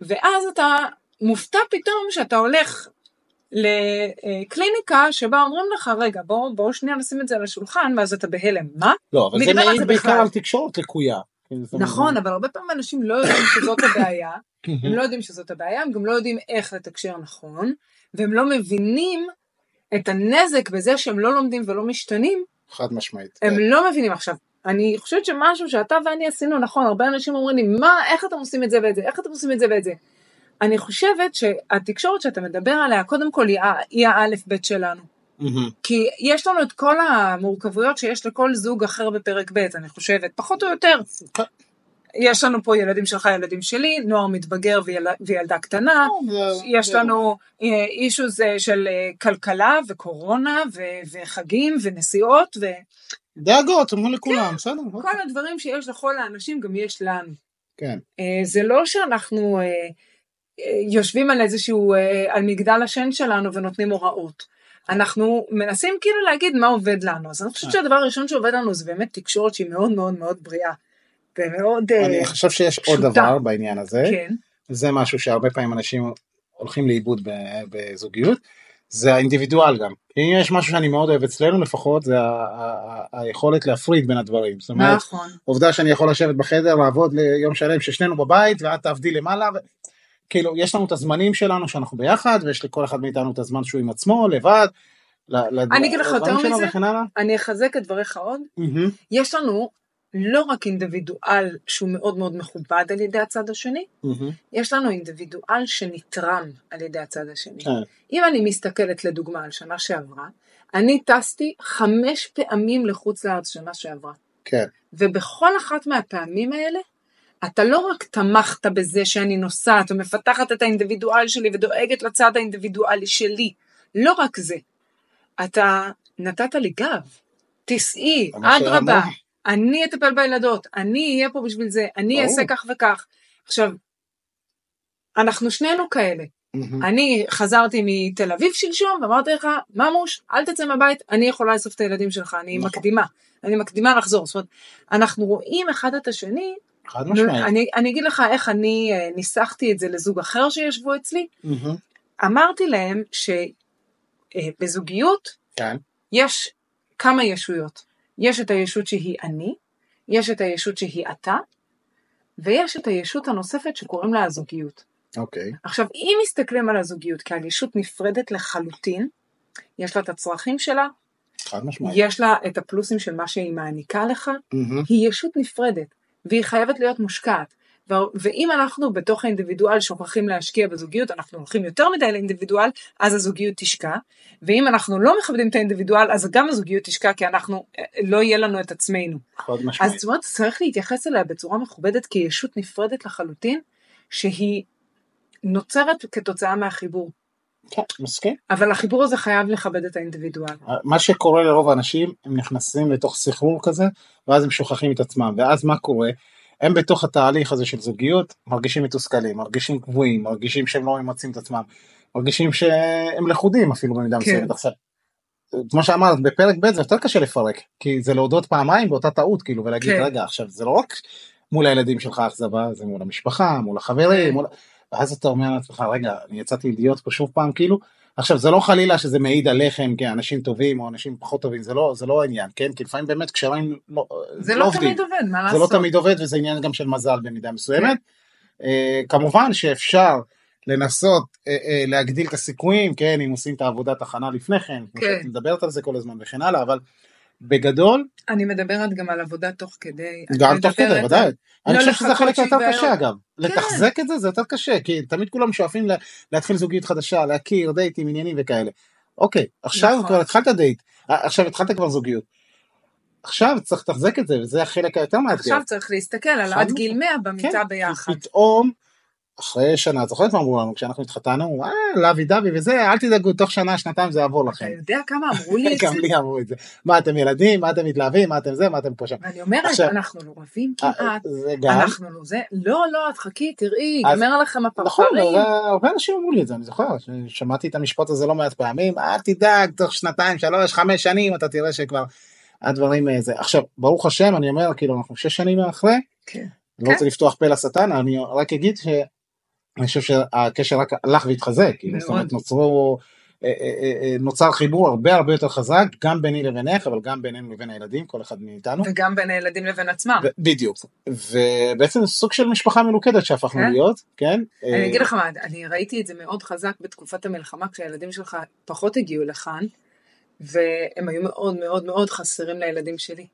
ואז אתה מופתע פתאום שאתה הולך לקליניקה שבה אומרים לך, רגע, בוא, בוא שנייה נשים את זה על השולחן, ואז אתה בהלם. מה? לא, אבל זה מעיד בעיקר? על תקשורת לקויה. כאילו, נכון, אבל הרבה פעמים אנשים לא יודעים שזאת הבעיה, הם לא יודעים שזאת הבעיה, הם גם לא יודעים איך לתקשר נכון, והם לא מבינים את הנזק בזה שהם לא לומדים ולא משתנים, חד משמעית. הם כן. לא מבינים. עכשיו, אני חושבת שמשהו שאתה ואני עשינו נכון, הרבה אנשים אומרים לי, מה, איך אתם עושים את זה ואת זה, איך אתם עושים את זה ואת זה. אני חושבת שהתקשורת שאתה מדבר עליה, קודם כל היא היא האלף בית שלנו. מהמם. כי יש לנו את כל המורכבויות שיש לכל זוג אחר בפרק ב', אני חושבת, פחות או יותר. יש לנו פה ילדים שלך, ילדים שלי, נוער מתבגר ויל... וילדה קטנה, זה- יש זה- לנו אישוז של אה, כלכלה וקורונה ו- וחגים ונסיעות דאגות, אומרים לכולם, בסדר. אוקיי. וכל הדברים שיש לכל האנשים גם יש לנו. כן. אה, זה לא שאנחנו אה, אה, יושבים על איזשהו, אה, על מגדל השן שלנו ונותנים הוראות. אנחנו מנסים כאילו להגיד מה עובד לנו. אז אני חושבת שהדבר הראשון שעובד לנו זה באמת תקשורת שהיא מאוד מאוד מאוד בריאה. ומאוד, אה, אני חושב שיש עוד פשוטה. דבר בעניין הזה. כן, זה משהו שהרבה פעמים אנשים הולכים לאיבוד בזוגיות, זה האינדיבידואל גם. אם יש משהו שאני מאוד אוהב אצלנו לפחות, זה היכולת להפריד בין הדברים. זאת אומרת, נכון. עובדה שאני יכול לשבת בחדר, לעבוד ליום שלם ששנינו בבית, ואת תעבדי למעלה. כאילו, יש לנו את הזמנים שלנו שאנחנו ביחד, ויש לכל אחד מאיתנו את הזמן שהוא עם עצמו, לבד. אני אגיד לך יותר מזה. אני אחזק את דבריך עוד. מהמם. יש לנו לא רק אינדיבידואל שהוא מאוד מאוד מכובד על ידי הצד השני, מהמם. יש לנו אינדיבידואל שנתרם על ידי הצד השני. כן. אם אני מסתכלת לדוגמה על שנה שעברה, אני טסתי חמש פעמים לחוץ לארץ שנה שעברה. כן. ובכל אחת מהפעמים האלה, אתה לא רק תמכת בזה שאני נוסעת ומפתחת את האינדיבידואל שלי ודואגת לצד האינדיבידואלי שלי, לא רק זה, אתה נתת לי גב, תיסעי, מה אדרבה. אני אטפל בילדות, אני אהיה פה בשביל זה, אני. אעשה כך וכך. עכשיו, אנחנו שנינו כאלה. מהמם. אני חזרתי מתל אביב שלשום ואמרתי לך, ממוש, אל תצא מהבית, אני יכולה לאסוף את הילדים שלך, אני נכון. מקדימה, אני מקדימה לחזור. זאת אומרת, אנחנו רואים אחד את השני, חד משמעית. אני, אני אגיד לך איך אני אה, ניסחתי את זה לזוג אחר שישבו אצלי, מהמם. אמרתי להם שבזוגיות כן. יש כמה ישויות. יש את הישות שהיא אני, יש את הישות שהיא אתה, ויש את הישות הנוספת שקוראים לה הזוגיות. אוקיי. עכשיו, אם מסתכלים על הזוגיות כעל ישות נפרדת לחלוטין, יש לה את הצרכים שלה, חד משמעית. יש לה את הפלוסים של מה שהיא מעניקה לך, מהמם. היא ישות נפרדת, והיא חייבת להיות מושקעת. ואם אנחנו בתוך האינדיבידואל שוכחים להשקיע בזוגיות, אנחנו הולכים יותר מדי לאינדיבידואל, אז הזוגיות תשקע, ואם אנחנו לא מכבדים את האינדיבידואל, אז גם הזוגיות תשקע, כי אנחנו, אה, לא יהיה לנו את עצמנו. חד אז משמעית. זאת אומרת, צריך להתייחס אליה בצורה מכובדת כישות נפרדת לחלוטין, שהיא נוצרת כתוצאה מהחיבור. כן, מסכים. אבל החיבור הזה חייב לכבד את האינדיבידואל. מה שקורה לרוב האנשים, הם נכנסים לתוך סחרור כזה, ואז הם שוכחים את עצמם, ואז מה קורה? הם בתוך התהליך הזה של זוגיות, מרגישים מתוסכלים, מרגישים קבועים, מרגישים שהם לא ממצים את עצמם, מרגישים שהם לכודים אפילו במידה כן. מסוימת. עכשיו, כמו שאמרת, בפרק ב' זה יותר קשה לפרק, כי זה להודות פעמיים באותה טעות, כאילו, ולהגיד, כן. רגע, עכשיו, זה לא רק מול הילדים שלך אכזבה, זה מול המשפחה, מול החברים, כן. מול... ואז אתה אומר לעצמך, רגע, אני יצאתי אידיוט פה שוב פעם, כאילו, עכשיו זה לא חלילה שזה מעיד עליכם כאנשים טובים או אנשים פחות טובים, זה לא, זה לא העניין, כן? כי לפעמים באמת קשרים לא, זה לא לא עובדים. תמיד עובד, מה זה לא לעשות? תמיד עובד וזה עניין גם של מזל במידה מסוימת. אה, כמובן שאפשר לנסות אה, אה, להגדיל את הסיכויים, כן, אם עושים את העבודת הכנה לפני כן, כן. מדברת על זה כל הזמן וכן הלאה, אבל בגדול, אני מדברת גם על עבודה תוך כדי. גם תוך כדי, ודאי. על- אני לא חושב שזה החלק היותר שיתבהר. קשה אגב. לתחזק את זה זה יותר קשה, כי תמיד כולם שואפים לה- להתחיל זוגיות חדשה, להכיר, דייטים, עניינים וכאלה. אוקיי, עכשיו נכון. כבר התחלת דייט, אה, עכשיו התחלת כבר זוגיות. עכשיו צריך לתחזק את זה, וזה החלק היותר מאתגר. עכשיו צריך להסתכל על עד. גיל 100 במיטה כן, ביחד. פתאום, אחרי שנה, זוכרת מה אמרו לנו כשאנחנו התחתנו? אה, לוי דווי וזה, אל תדאגו, תוך שנה, שנתיים זה יעבור אתה לכם. יודע כמה אמרו לי את זה? גם לי אמרו את זה. מה אתם ילדים, מה אתם מתלהבים, מה אתם זה, מה אתם פה שם. ואני אומרת, עכשיו- אנחנו לא רבים אה, כמעט, זה גם, אנחנו לא זה, לא, לא, את חכי, תראי, ייגמר לכם נכון, הפרפרים. אבל הרבה אנשים אמרו לי את זה, אני זוכר, שמעתי את המשפט הזה לא מעט פעמים, אל תדאג, תוך שנתיים, שלוש, חמש שנים, אתה תראה שכבר הדברים אה, זה. עכשיו, ברוך השם, אני אומר, כאילו, אנחנו שש שנים אחרי, כן. אני לא רוצה לפתוח פה לשטן, אני רק אגיד שאני חושב שהקשר רק הלך והתחזק, כאילו. זאת אומרת, נוצרו, אה, אה, אה, נוצר חיבור הרבה הרבה יותר חזק, גם ביני לבינך, אבל גם בינינו לבין הילדים, כל אחד מאיתנו. וגם בין הילדים לבין עצמם. ו- בדיוק, ובעצם סוג של משפחה מלוכדת שהפכנו כן. להיות, כן? אני אגיד לך מה, אני ראיתי את זה מאוד חזק בתקופת המלחמה, כשהילדים שלך פחות הגיעו לכאן, והם היו מאוד מאוד מאוד חסרים לילדים שלי.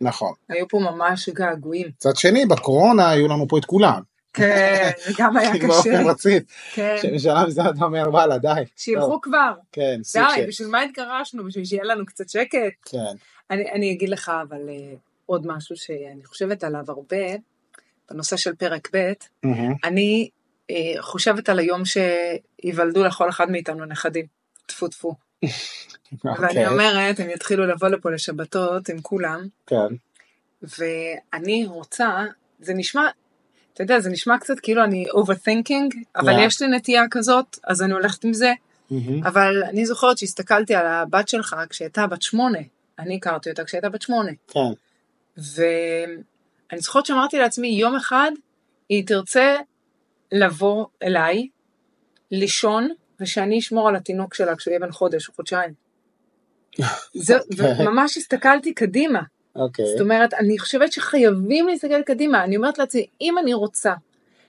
נכון. היו פה ממש געגועים. מצד שני, בקורונה היו לנו פה את כולם. כן, זה גם היה קשה. באופן רציף. כן, שבשלב מסוים אתה אומר, וואלה, די. שילכו כבר. כן, סוג די, של... בשביל מה התגרשנו? בשביל שיהיה לנו קצת שקט? כן. אני, אגיד לך אבל אה, עוד משהו שאני חושבת עליו הרבה, בנושא של פרק ב'. אני אה, חושבת על היום שייוולדו לכל אחד מאיתנו נכדים. טפו טפו. ואני אוקיי, אומרת, הם יתחילו לבוא לפה לשבתות עם כולם, כן. ואני רוצה, זה נשמע, אתה יודע, זה נשמע קצת כאילו אני overthinking, אבל Yeah. יש לי נטייה כזאת, אז אני הולכת עם זה. מהמם. אבל אני זוכרת שהסתכלתי על הבת שלך כשהייתה בת שמונה, אני הכרתי אותה כשהייתה בת שמונה. כן. ואני זוכרת שאמרתי לעצמי, יום אחד היא תרצה לבוא אליי, לישון, ושאני אשמור על התינוק שלה כשהוא יהיה בן חודש או חודשיים. זה, אוקיי. וממש הסתכלתי קדימה. אוקיי. זאת אומרת, אני חושבת שחייבים להסתכל קדימה. אני אומרת לעצמי, אם אני רוצה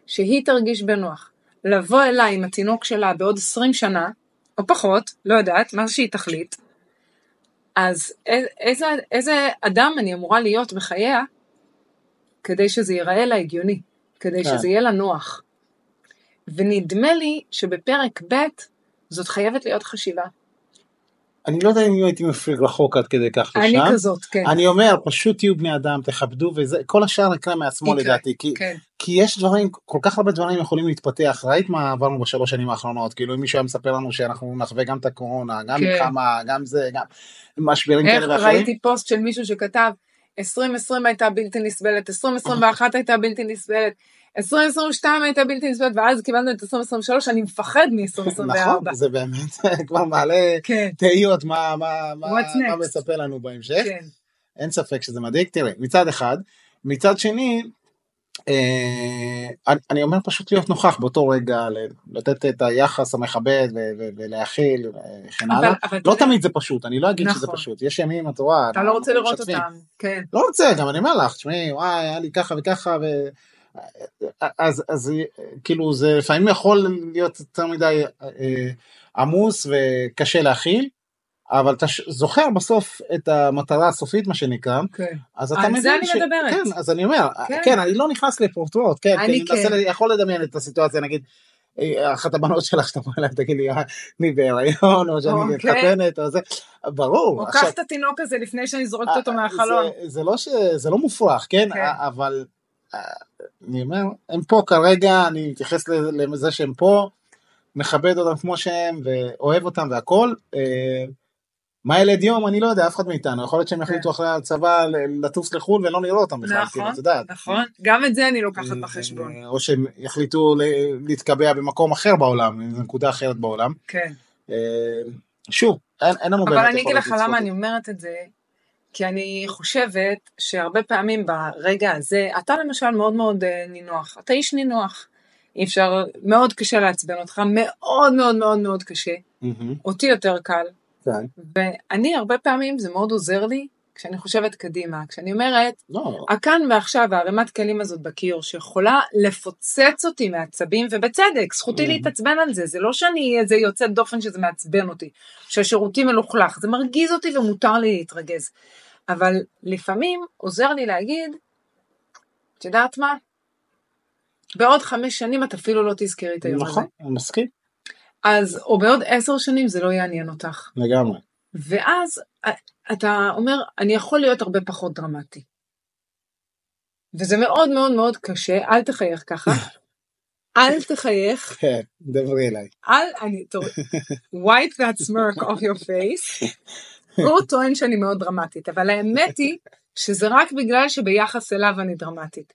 שהיא תרגיש בנוח, לבוא אליי עם התינוק שלה בעוד 20 שנה, או פחות, לא יודעת, מה שהיא תחליט, אז איזה, איזה אדם אני אמורה להיות בחייה כדי שזה ייראה לה הגיוני, כדי כן. שזה יהיה לה נוח. ונדמה לי שבפרק ב' זאת חייבת להיות חשיבה. אני לא יודע אם הייתי מפליג רחוק עד כדי כך אני לשם. כזאת, כן. אני אומר פשוט תהיו בני אדם תכבדו וזה כל השאר יקרה מעצמו יקרה, לדעתי כי, כן. כי יש דברים כל כך הרבה דברים יכולים להתפתח ראית מה עברנו בשלוש שנים האחרונות כאילו אם מישהו היה מספר לנו שאנחנו נחווה גם את הקורונה גם כן. מלחמה גם זה גם משברים איך כאלה ואחרים. ראיתי פוסט של מישהו שכתב 2020 הייתה בלתי נסבלת, 2021 הייתה בלתי נסבלת, 2022 הייתה בלתי נסבלת, ואז קיבלנו את 2023, אני מפחד מ-2024. נכון זה באמת כבר מעלה כן, תהיות מה מה מה? מצפה לנו בהמשך. כן. אין ספק שזה מדאיג. תראה, מצד אחד, מצד שני, אה, אני, אומר פשוט להיות נוכח באותו רגע, לתת את היחס המכבד ולהכיל וכן הלאה. לא תמיד זה פשוט, אני לא אגיד שזה נכון. פשוט, יש ימים, את רואה, אתה לא רוצה לראות משתפים. אותם. כן, לא רוצה, גם אני אומר לך, תשמעי, וואי, היה לי ככה וככה, ו... אז, אז כאילו זה לפעמים יכול להיות יותר מדי אה, עמוס וקשה להכיל, אבל אתה ש- זוכר בסוף את המטרה הסופית מה שנקרא, כן. אז אתה על מבין זה אני מדברת. כן, אז אני אומר, כן. כן, אני לא נכנס לפרוטרוט, כן, אני מנסה, כן. ל- יכול לדמיין את הסיטואציה, נגיד, אה, אחת הבנות שלך שתבוא אליי תגיד לי, "אה, אני בהיריון, או שאני אוקיי. מתחתנת, או זה, ברור, או קח את התינוק הזה לפני שאני זורקת אותו מהחלון. זה, לא ש... זה לא מופרך, כן? כן. אבל אני אומר, הם פה כרגע, אני מתייחס לזה שהם פה, מכבד אותם כמו שהם, ואוהב אותם והכל. אה, מה ילד יום, אני לא יודע, אף אחד מאיתנו, יכול להיות שהם יחליטו אחרי הצבא לטוס לחו"ל ולא נראה אותם בכלל, כן. נכון, כאילו, את יודעת. נכון, גם את זה אני לוקחת בחשבון. אה, או שהם יחליטו להתקבע במקום אחר בעולם, נקודה אחרת בעולם. כן. אה, שוב, אין לנו באמת אבל אני אגיד יכולת לך לצפות למה אני אומרת את זה, כי אני חושבת שהרבה פעמים ברגע הזה, אתה למשל מאוד מאוד אה, נינוח, אתה איש נינוח. אי אפשר, מאוד קשה לעצבן אותך, מאוד מאוד מאוד מאוד קשה. מהמם, אותי יותר קל, כן. ואני הרבה פעמים זה מאוד עוזר לי כשאני חושבת קדימה, כשאני אומרת, לא, הכאן ועכשיו הערימת כלים הזאת בקיר שיכולה לפוצץ אותי מעצבים ובצדק זכותי Mhm. להתעצבן על זה זה לא שאני איזה יוצאת דופן שזה מעצבן אותי שהשירותי מלוכלך זה מרגיז אותי ומותר לי להתרגז. אבל לפעמים עוזר לי להגיד את יודעת מה? בעוד חמש שנים את אפילו לא תזכרי את היום הזה. נכון, אני מסכים, אז או בעוד עשר שנים זה לא יעניין אותך. לגמרי. ואז אה, אתה אומר, אני יכול להיות הרבה פחות דרמטי. וזה מאוד מאוד מאוד קשה, אל תחייך ככה. אל תחייך, כן, דברי אליי. אל, אני, טוב, wipe that smirk off your face. הוא טוען שאני מאוד דרמטית, אבל האמת היא שזה רק בגלל שביחס אליו אני דרמטית.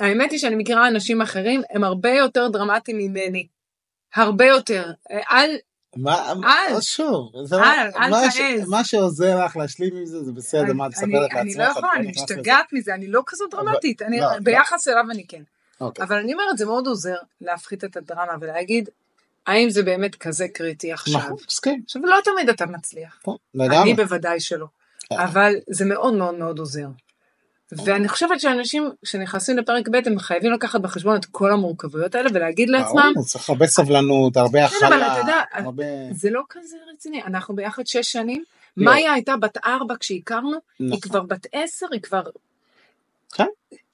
האמת היא שאני מכירה אנשים אחרים, הם הרבה יותר דרמטיים ממני. הרבה יותר. אל, מה, אל. שוב, זה אל, מה- אל מה ש-. מה שעוזר לך להשלים עם זה, זה בסדר, מה את אני- מספרת אני לעצמך? לא יכולה, אני. משתגעת מזה, אני לא אבל- דרמטית, אני- לא, לא. ביחס אליו אני כן. אוקיי. אבל אני אומרת, זה מאוד עוזר להפחית את הדרמה ולהגיד, האם זה באמת כזה קריטי עכשיו? נכון, מסכים. עכשיו, לא תמיד אתה מצליח, נכון, אני. בוודאי שלא, אה. אבל זה מאוד מאוד מאוד עוזר. ואני חושבת שאנשים שנכנסים לפרק ב' הם חייבים לקחת בחשבון את כל המורכבויות האלה ולהגיד לעצמם, ברור, צריך הרבה סבלנות, הרבה כן, אבל הכלה, אתה יודע, הרבה... זה לא כזה רציני, אנחנו ביחד שש שנים, לא. מאיה הייתה בת ארבע כשהכרנו, היא נכון. כבר בת עשר, היא כבר... כן,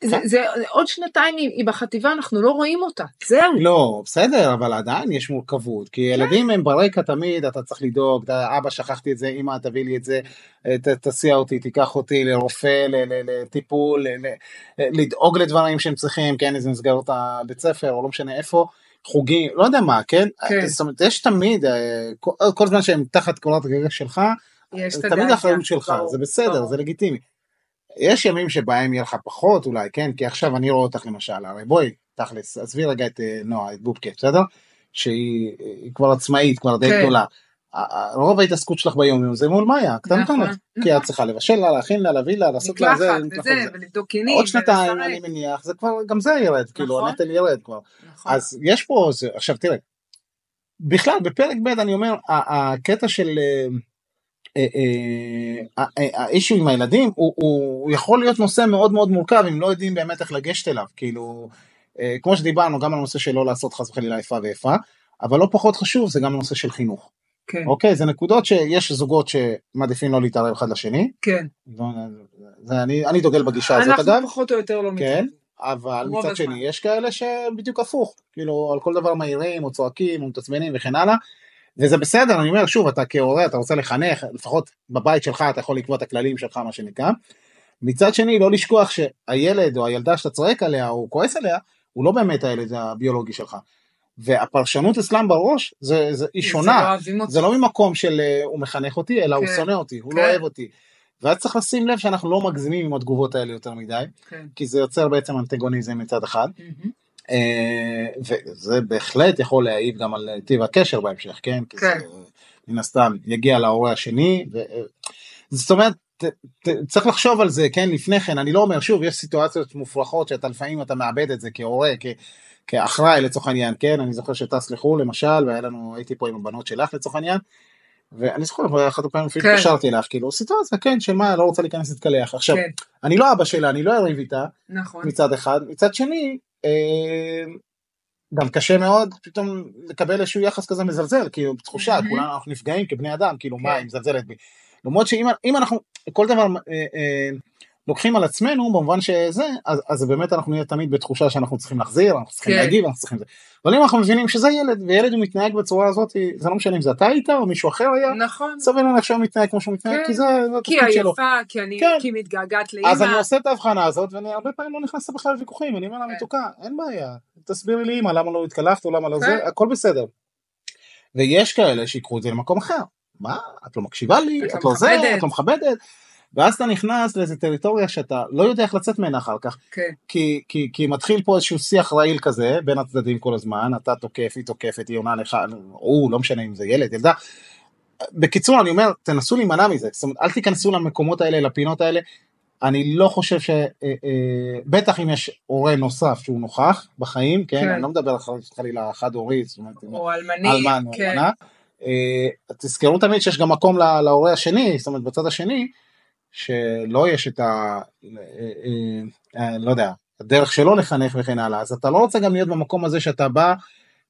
זה, כן. זה, עוד שנתיים היא, בחטיבה, אנחנו לא רואים אותה, זהו. לא, בסדר, אבל עדיין יש מורכבות, כי ילדים הם ברקע תמיד, אתה צריך לדאוג, אבא שכחתי את זה, אמא תביא לי את זה, ת, תסיע אותי, תיקח אותי לרופא, ל- ל- לטיפול, לדאוג לדברים שהם צריכים, כן, איזה מסגרות הבית ספר, או לא משנה איפה, חוגים, לא יודע מה, כן? כן. זאת אומרת, יש תמיד, אה, כל, כל זמן שהם תחת קורת הגג שלך, יש תמיד הדאגה, האחריות שלך, ברור, זה בסדר, ברור. זה לגיטימי. יש ימים שבהם יהיה לך פחות אולי, כן? כי עכשיו אני רואה אותך למשל, הרי בואי, תכלס, עזבי רגע את אה, נועה, את בובקה, בסדר? שהיא היא כבר עצמאית, כבר די כן. גדולה. רוב ההתעסקות שלך ביום יום זה מול מאיה, קטנטונת. נכון, כי את צריכה לבשל לה, להכין לה, להביא לה, לעשות לה זה. ולבדוק קינים, עוד שנתיים. אני מניח, זה כבר, גם זה ירד, כאילו נכון. הנטל ירד כבר. נכון. אז יש פה, עכשיו תראה, בכלל בפרק ב' אני אומר, הקטע של אה, אה, אה, אה, האישו עם הילדים הוא, יכול להיות נושא מאוד מאוד מורכב אם לא יודעים באמת איך לגשת אליו, כאילו, אה, כמו שדיברנו גם על הנושא של לא לעשות חס וחלילה איפה ואיפה, אבל לא פחות חשוב זה גם הנושא של חינוך. כן, אוקיי, זה נקודות שיש זוגות שמעדיפים לא להתערב אחד לשני, כן. זה, אני, אני דוגל בגישה הזאת אגב, אנחנו פחות או יותר לא כן, מתערבים. אבל מצד הזמן. שני יש כאלה שבדיוק הפוך, כאילו על כל דבר מעירים או צועקים או מתעצבנים וכן הלאה, וזה בסדר, אני אומר שוב, אתה כהורה אתה רוצה לחנך, לפחות בבית שלך אתה יכול לקבוע את הכללים שלך מה שנקרא, מצד שני לא לשכוח שהילד או הילדה שאתה צועק עליה או כועס עליה, הוא לא באמת הילד הביולוגי שלך. והפרשנות אצלם בראש זה, זה, היא זה לא שונה, אוהבים אותו. זה לא ממקום של אה, הוא מחנך אותי, אלא הוא כן. שונא אותי, הוא כן. לא אוהב אותי. ואז צריך לשים לב שאנחנו לא מגזימים עם התגובות האלה יותר מדי, כן. כי זה יוצר בעצם אנטגוניזם מצד אחד, מהמם. אה, וזה בהחלט יכול להעיב גם על טיב הקשר בהמשך, כן? כי כן. זה מן הסתם יגיע להורה השני, ו... זאת אומרת, ת, ת, צריך לחשוב על זה, כן, לפני כן, אני לא אומר, שוב, יש סיטואציות מופרכות שאתה לפעמים אתה מאבד את זה כהורה, כ... כאחראי לצורך העניין, כן, אני זוכר שטס לחו"ל למשל, והיה לנו, הייתי פה עם הבנות שלך לצורך העניין, ואני זוכר, אחת הפעמים אפילו כן. התקשרתי לך, כאילו, סיטואציה, כן, של מה, לא רוצה להיכנס להתקלח. עכשיו, כן, אני לא אבא שלה, אני לא אריב איתה, נכון. מצד אחד, מצד שני, אה, גם קשה מאוד פתאום לקבל איזשהו יחס כזה מזלזל, כאילו תחושה, מהמם. כולנו אנחנו נפגעים כבני אדם, כאילו מה, כן. היא מזלזלת בי. למרות שאם אם אנחנו כל דבר אה, אה, לוקחים על עצמנו במובן שזה, אז, אז באמת אנחנו נהיה תמיד בתחושה שאנחנו צריכים להחזיר, אנחנו צריכים כן. להגיב, אנחנו צריכים זה. אבל אם אנחנו מבינים שזה ילד, וילד הוא מתנהג בצורה הזאת, זה לא משנה אם זה אתה היית או מישהו אחר היה, נכון. סביר להניח שהוא מתנהג כמו שהוא מתנהג, כן. כי זה זה כי התפקיד שלו. כי אני כן. כי מתגעגעת אז אני לאמא. עושה את ההבחנה הזאת ואני הרבה פעמים לא נכנס בכלל לוויכוחים אני אומר לה כן. מתוקה אין בעיה תסבירי לי אמא למה לא התקלחת או למה לא כן. זה הכל בסדר. ויש כאלה שיקחו את זה למקום אחר מה את לא מקשיבה לי את לא לא זה. את לא מכבדת. ואז אתה נכנס לאיזה טריטוריה שאתה לא יודע איך לצאת ממנה אחר כך כן, כי, כי, כי מתחיל פה איזשהו שיח רעיל כזה בין הצדדים כל הזמן אתה תוקף היא תוקפת היא עונה לך הוא לא משנה אם זה ילד ילדה. בקיצור אני אומר תנסו להימנע מזה זאת אומרת אל תיכנסו למקומות האלה לפינות האלה. אני לא חושב ש... אה, אה, בטח אם יש הורה נוסף שהוא נוכח בחיים כן, כן. אני לא מדבר חס וחלילה חד הורית זאת אומרת או אלמני. אלמן או כן. אלמנה. אה, תזכרו תמיד שיש גם מקום לה- להורה השני זאת אומרת בצד השני שלא יש את ה... אה, אה, אה, לא יודע, הדרך שלו לחנך וכן הלאה, אז אתה לא רוצה גם להיות במקום הזה שאתה בא,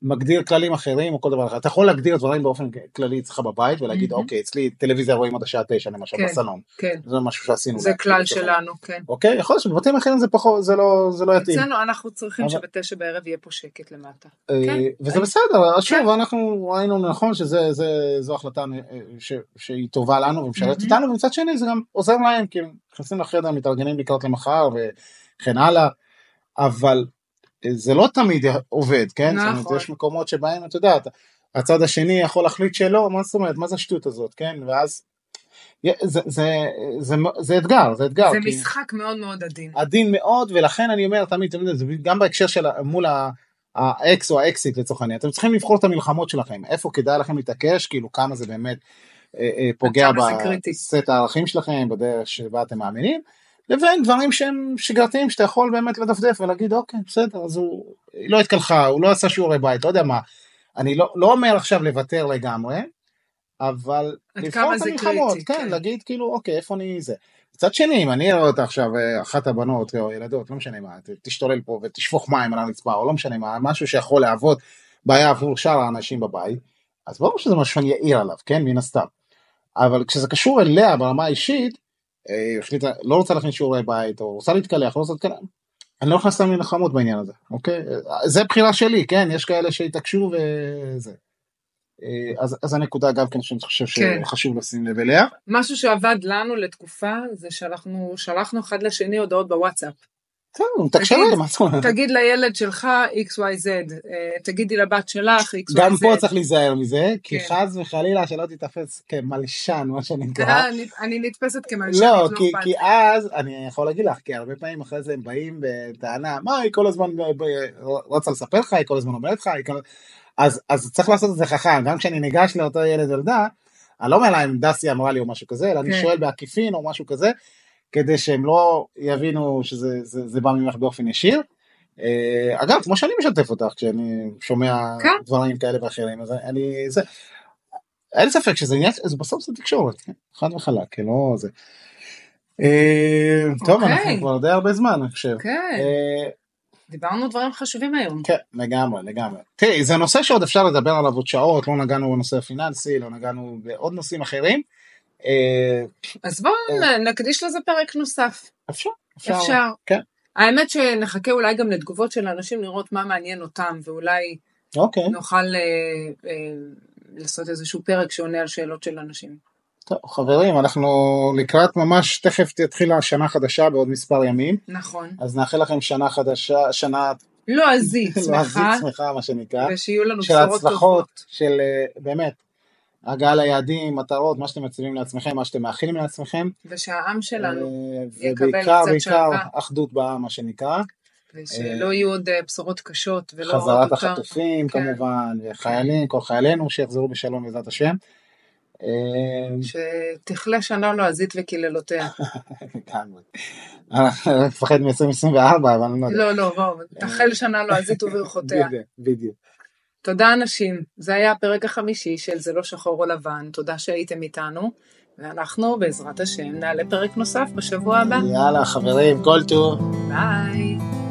מגדיר כללים אחרים או כל דבר אחר, אתה יכול להגדיר דברים באופן כללי אצלך בבית ולהגיד מהמם. אוקיי אצלי טלוויזיה רואים עד השעה תשע למשל כן. בסלון, כן, זה משהו שעשינו. זה כלל שלנו, כן. אוקיי, יכול להיות שבבתים אחרים זה פחות, זה לא, זה לא יתאים. אצלנו אנחנו צריכים אבל- שבתשע בערב יהיה פה שקט למטה. אה, כן. וזה בסדר, אז שוב אנחנו ראינו נכון שזה זה, זו החלטה אה, ש, שהיא טובה לנו ומשרת מהמם. אותנו ומצד שני זה גם עוזר להם כי הם נכנסים לחדר מתארגנים לקראת למחר וכן הלאה אבל זה לא תמיד עובד כן זאת אומרת, נכון. יש מקומות שבהם אתה יודע הצד השני יכול להחליט שלא מה זאת אומרת מה זה השטות הזאת כן ואז זה, זה, זה, זה אתגר זה אתגר זה כי- משחק מאוד מאוד עדין. עדין מאוד ולכן אני אומר תמיד, תמיד גם בהקשר של מול האקס או האקסית לצורך העניין אתם צריכים לבחור את המלחמות שלכם איפה כדאי לכם להתעקש כאילו כמה זה באמת אה, אה, פוגע. בסט הערכים שלכם בדרך שבה אתם מאמינים לבין דברים שהם שגרתיים שאתה יכול באמת לדפדף ולהגיד אוקיי בסדר. אז הוא לא התקלחה הוא לא עשה שיעורי בית. לא יודע מה אני לא, לא אומר עכשיו לוותר לגמרי אבל לבחור את המלחמות קריטי, כן, כן. להגיד כאילו אוקיי איפה אני זה? מצד שני אם אני אראה אותה עכשיו אה, אחת הבנות או ילדות לא משנה מה תשתולל פה ותשפוך מים על הרצפה או לא משנה מה משהו שיכול להוות בעיה עבור שאר האנשים בבית אז ברור שזה משהו שאני אעיר עליו כן? מן הסתם. אבל כשזה קשור אליה ברמה האישית החליטה לא רוצה להכניס שיעורי בית או רוצה להתקלח לא רוצה להתקלח אני לא נכנס למלחמות בעניין הזה אוקיי אה, זה בחירה שלי כן יש כאלה שהתעקשו וזה. אה, אז, אז הנקודה גם כן שאני חושב כן. שחשוב לשים לב אליה. משהו שעבד לנו לתקופה זה שאנחנו שלחנו אחד לשני הודעות בוואטסאפ. בסדר, הוא מתקשר תגיד, אליי, מה זאת אומרת? תגיד לילד שלך XYZ, אה, תגידי לבת שלך XYZ. גם פה צריך להיזהר מזה, כי כן. חס וחלילה שלא תיתפס כמלשן, מה שנקרא. אה, אני- נתפסת כמלשנית, לא, לא כי. אז, אני יכול להגיד לך, כי הרבה פעמים אחרי זה הם באים בטענה, מה היא כל הזמן ב- רוצה לספר לך, היא כל הזמן אומרת לך, אז צריך לעשות את זה חכם, גם כשאני ניגש לאותו ילד ילדה, אני לא אומר להם דסי אמרה לי או משהו כזה, אלא אני כן. שואל בעקיפין או משהו כזה, כדי שהם לא יבינו שזה זה, זה בא ממך באופן ישיר. אה, אגב, כמו שאני משתף אותך כשאני שומע כן. דברים כאלה ואחרים, אז אני, זה, אין ספק שזה עניין, זה בסוף זה תקשורת, כן? חד וחלק, לא זה. אה, טוב, אוקיי. אנחנו כבר די הרבה זמן, אני חושב. כן, דיברנו דברים חשובים היום. כן, לגמרי, לגמרי. תראי, זה נושא שעוד אפשר לדבר עליו עוד שעות, לא נגענו בנושא הפיננסי, לא נגענו בעוד נושאים אחרים. אה, אז בואו נקדיש לזה פרק נוסף. אפשר, אפשר. אפשר. כן. האמת שנחכה אולי גם לתגובות של אנשים לראות מה מעניין אותם, ואולי אוקיי. נוכל אה, אה, לעשות איזשהו פרק שעונה על שאלות של אנשים. טוב, חברים, אנחנו לקראת ממש, תכף תתחיל השנה חדשה בעוד מספר ימים. נכון. אז נאחל לכם שנה חדשה, שנה... לועזית, לועזית שמחה, שמחה, מה שנקרא. ושיהיו לנו של בשורות הצלחות, טובות. של אה, באמת, הגעה ליעדים, מטרות, מה שאתם מציבים לעצמכם, מה שאתם מאחלים לעצמכם. ושהעם שלנו, אה, יקבל ובעיקר, קצת בעיקר. אחדות בעם, מה שנקרא. ושלא יהיו עוד אה, בשורות קשות, ולא חזרת החטופים כן. כמובן, וחיילים, כל חיילינו שיחזרו בשלום בעזרת השם. אה, שתכלה שנה לועזית וקללותיה. לגמרי. אני מפחד מ-2024, אבל אני לא יודע. לא, לא, בואו, תחל שנה לועזית וברכותיה. בדיוק. תודה אנשים, זה היה הפרק החמישי של זה לא שחור או לבן, תודה שהייתם איתנו, ואנחנו בעזרת השם נעלה פרק נוסף בשבוע הבא. יאללה חברים, כל טוב. ביי.